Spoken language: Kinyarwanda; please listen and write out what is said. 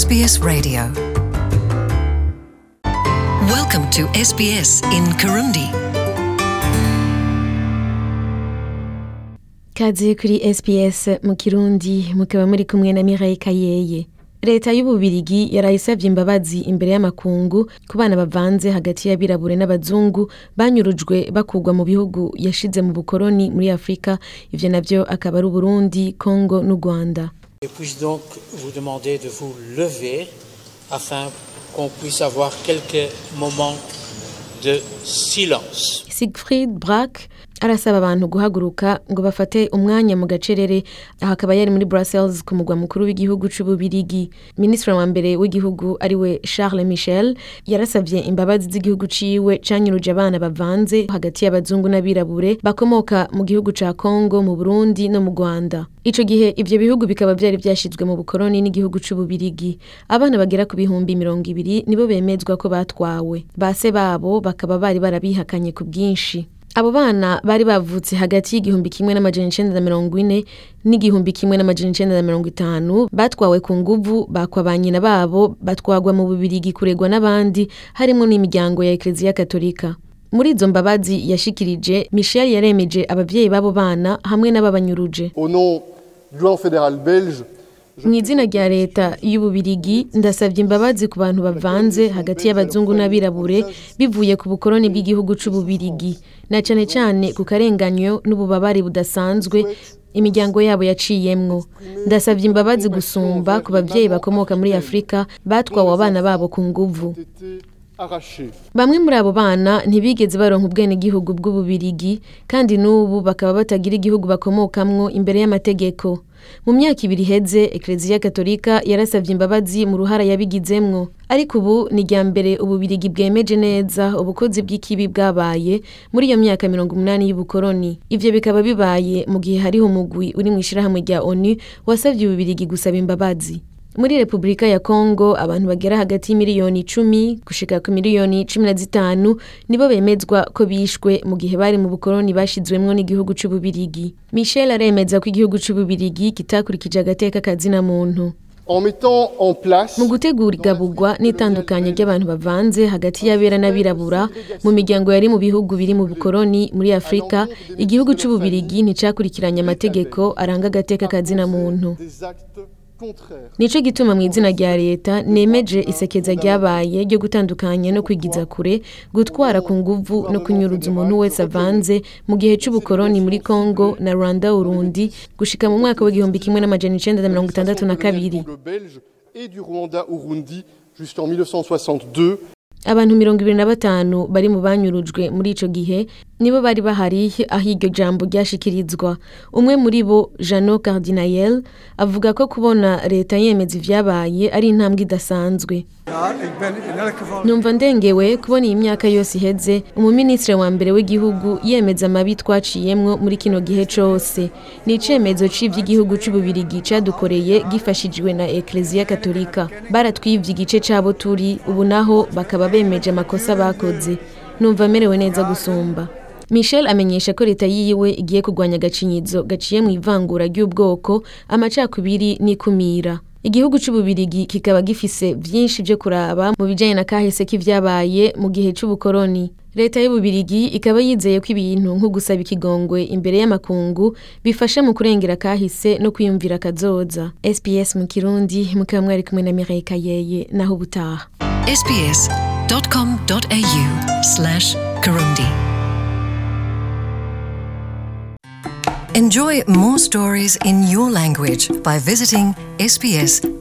SBS Radio. Welcome to SBS in Kirundi. kaze kuri SPS mu kirundi mukaba muri kumwe na Mireille Kayeye leta y'ububirigi yarayisavye imbabazi imbere y'amakungu ku bana bavanze hagati y'abirabure n'abazungu banyurujwe bakugwa mu bihugu yashize mu bukoroni muri afurika ivyo navyo akaba ari uburundi kongo n'u rwanda Et puis-je donc vous demander de vous lever afin qu'on puisse avoir quelques moments de silence? Siegfried Brack arasaba abantu guhaguruka ngo bafate umwanya mu gacerere. Aho akaba yari muri Brussels ku mugwa mukuru w'igihugu c'ububirigi. Minisitiri wa mbere w'igihugu ari we Charles Michel yarasavye imbabazi z'igihugu ciwe canyuruje abana bavanze hagati y'abazungu n'abirabure bakomoka mu gihugu ca Congo mu Burundi no mu Rwanda. Ico gihe ivyo bihugu bikaba vyari vyashizwe mu bukoroni n'igihugu c'ububirigi. Abana bagera ku bihumbi mirongo ibiri nibo bemezwa ko batwawe. Base babo bakaba bari barabihakanye ku bwinshi. Abo bana bari bavutse hagati y'igihumbi kimwe n'amajana icenda na mirongo ine n'igihumbi kimwe n'amajana icenda na mirongo itanu batwawe ku nguvu bakwa ba nyina babo batwagwa mu bubirigi kuregwa n'abandi harimo n'imiryango ya ekleziya katolika muri izo mbabazi yashikirije michel yaremeje abavyeyi b'abo bana hamwe n'ababanyuruje. Mu izina rya leta y'ububirigi ndasabye imbabazi ku bantu bavanze hagati y'abazungu n'abirabure bivuye ku bukoroni bw'igihugu c'ububirigi na cane cane ku karenganyo n'ububabare budasanzwe imiryango yabo yaciyemwo ndasabye imbabazi gusumba ku bavyeyi bakomoka muri afurika batwawe abana babo ku nguvu. Bamwe muri abo bana ntibigeze baronka ubwenegihugu bw'ububirigi kandi n'ubu bakaba batagira igihugu bakomokamwo imbere y'amategeko. Mu myaka ibiri iheze ekleziya katolika yarasavye imbabazi mu ruhara yabigizemwo. Ariko ubu ni irya mbere ububirigi bwemeje neza ubukozi bw'ikibi bwabaye muri iyo myaka mirongo umunani y'ubukoroni. Ivyo bikaba bibaye mu gihe hariho umugwi uri mu ishirahamwe rya onu wasavye ububirigi gusaba imbabazi. Muri repubulika ya kongo abantu bagera hagati y'imiliyoni icumi gushika ku miliyoni cumi na zitanu nibo bemezwa ko bishwe mu gihe bari mu bukoroni bashizwemwo n'igihugu c'ububirigi. Michel aremeza ko igihugu c'ububirigi kitakurikije agateka kazina muntu. Mu gutegura igabugwa n'itandukanya ry'abantu bavanze hagati y'abera n'abirabura mu miryango yari mu bihugu biri mu bukoroni muri afurika igihugu c'ububirigi nticakurikiranye amategeko aranga agateka kazina muntu. Nico gituma mu izina rya leta nemeje isekeza ryabaye ryo gutandukanya no kwigiza kure gutwara ku nguvu no kunyuruza umuntu wese avanze mu gihe c'ubukoroni muri congo na rwanda urundi gushika mu mwaka w'igihumbi kimwe n'amajana icenda na mirongo itandatu na kabiri. Congo belge et du Rwanda Urundi jusqu'en 1962. abantu mirongo ibiri na batanu bari mu banyurujwe muri ico gihe nibo bari bahari aho iryo jambo ryashikirizwa. Umwe muri bo jano cardinayel avuga ko kubona leta yemeza ivyabaye ari intambwe idasanzwe. Numva ndengewe kubona iyi myaka yose iheze umuminisitiri wa mbere w'igihugu yemeza amabi twaciyemwo muri kino gihe cose ni icemezo c'ivy'igihugu c'ububirigi cadukoreye gifashijwe na ekleziya katolika baratwivye igice cabo turi ubu naho bakaba bemeje amakosa bakoze. Numva amerewe neza gusumba. Michel amenyesha ko leta yiwe igiye kurwanya agacinyizo gaciye mu ivangura ry'ubwoko amacakubiri n'ikumira. Igihugu c'ububirigi kikaba gifise vyinshi vyo kuraba mu bijanye na kahise k'ivyabaye mu gihe c'ubukoroni. Leta y'ububirigi ikaba yizeye ko ibintu nko gusaba ikigongwe imbere y'amakungu bifasha mu kurengera kahise no kwiyumvira kazoza sps mu kirundi mukaba mwari kumwe na mireille kayeye naho ubutaha. sbs.com.au slash Kirundi. Enjoy more stories in your language by visiting sbs.com.au.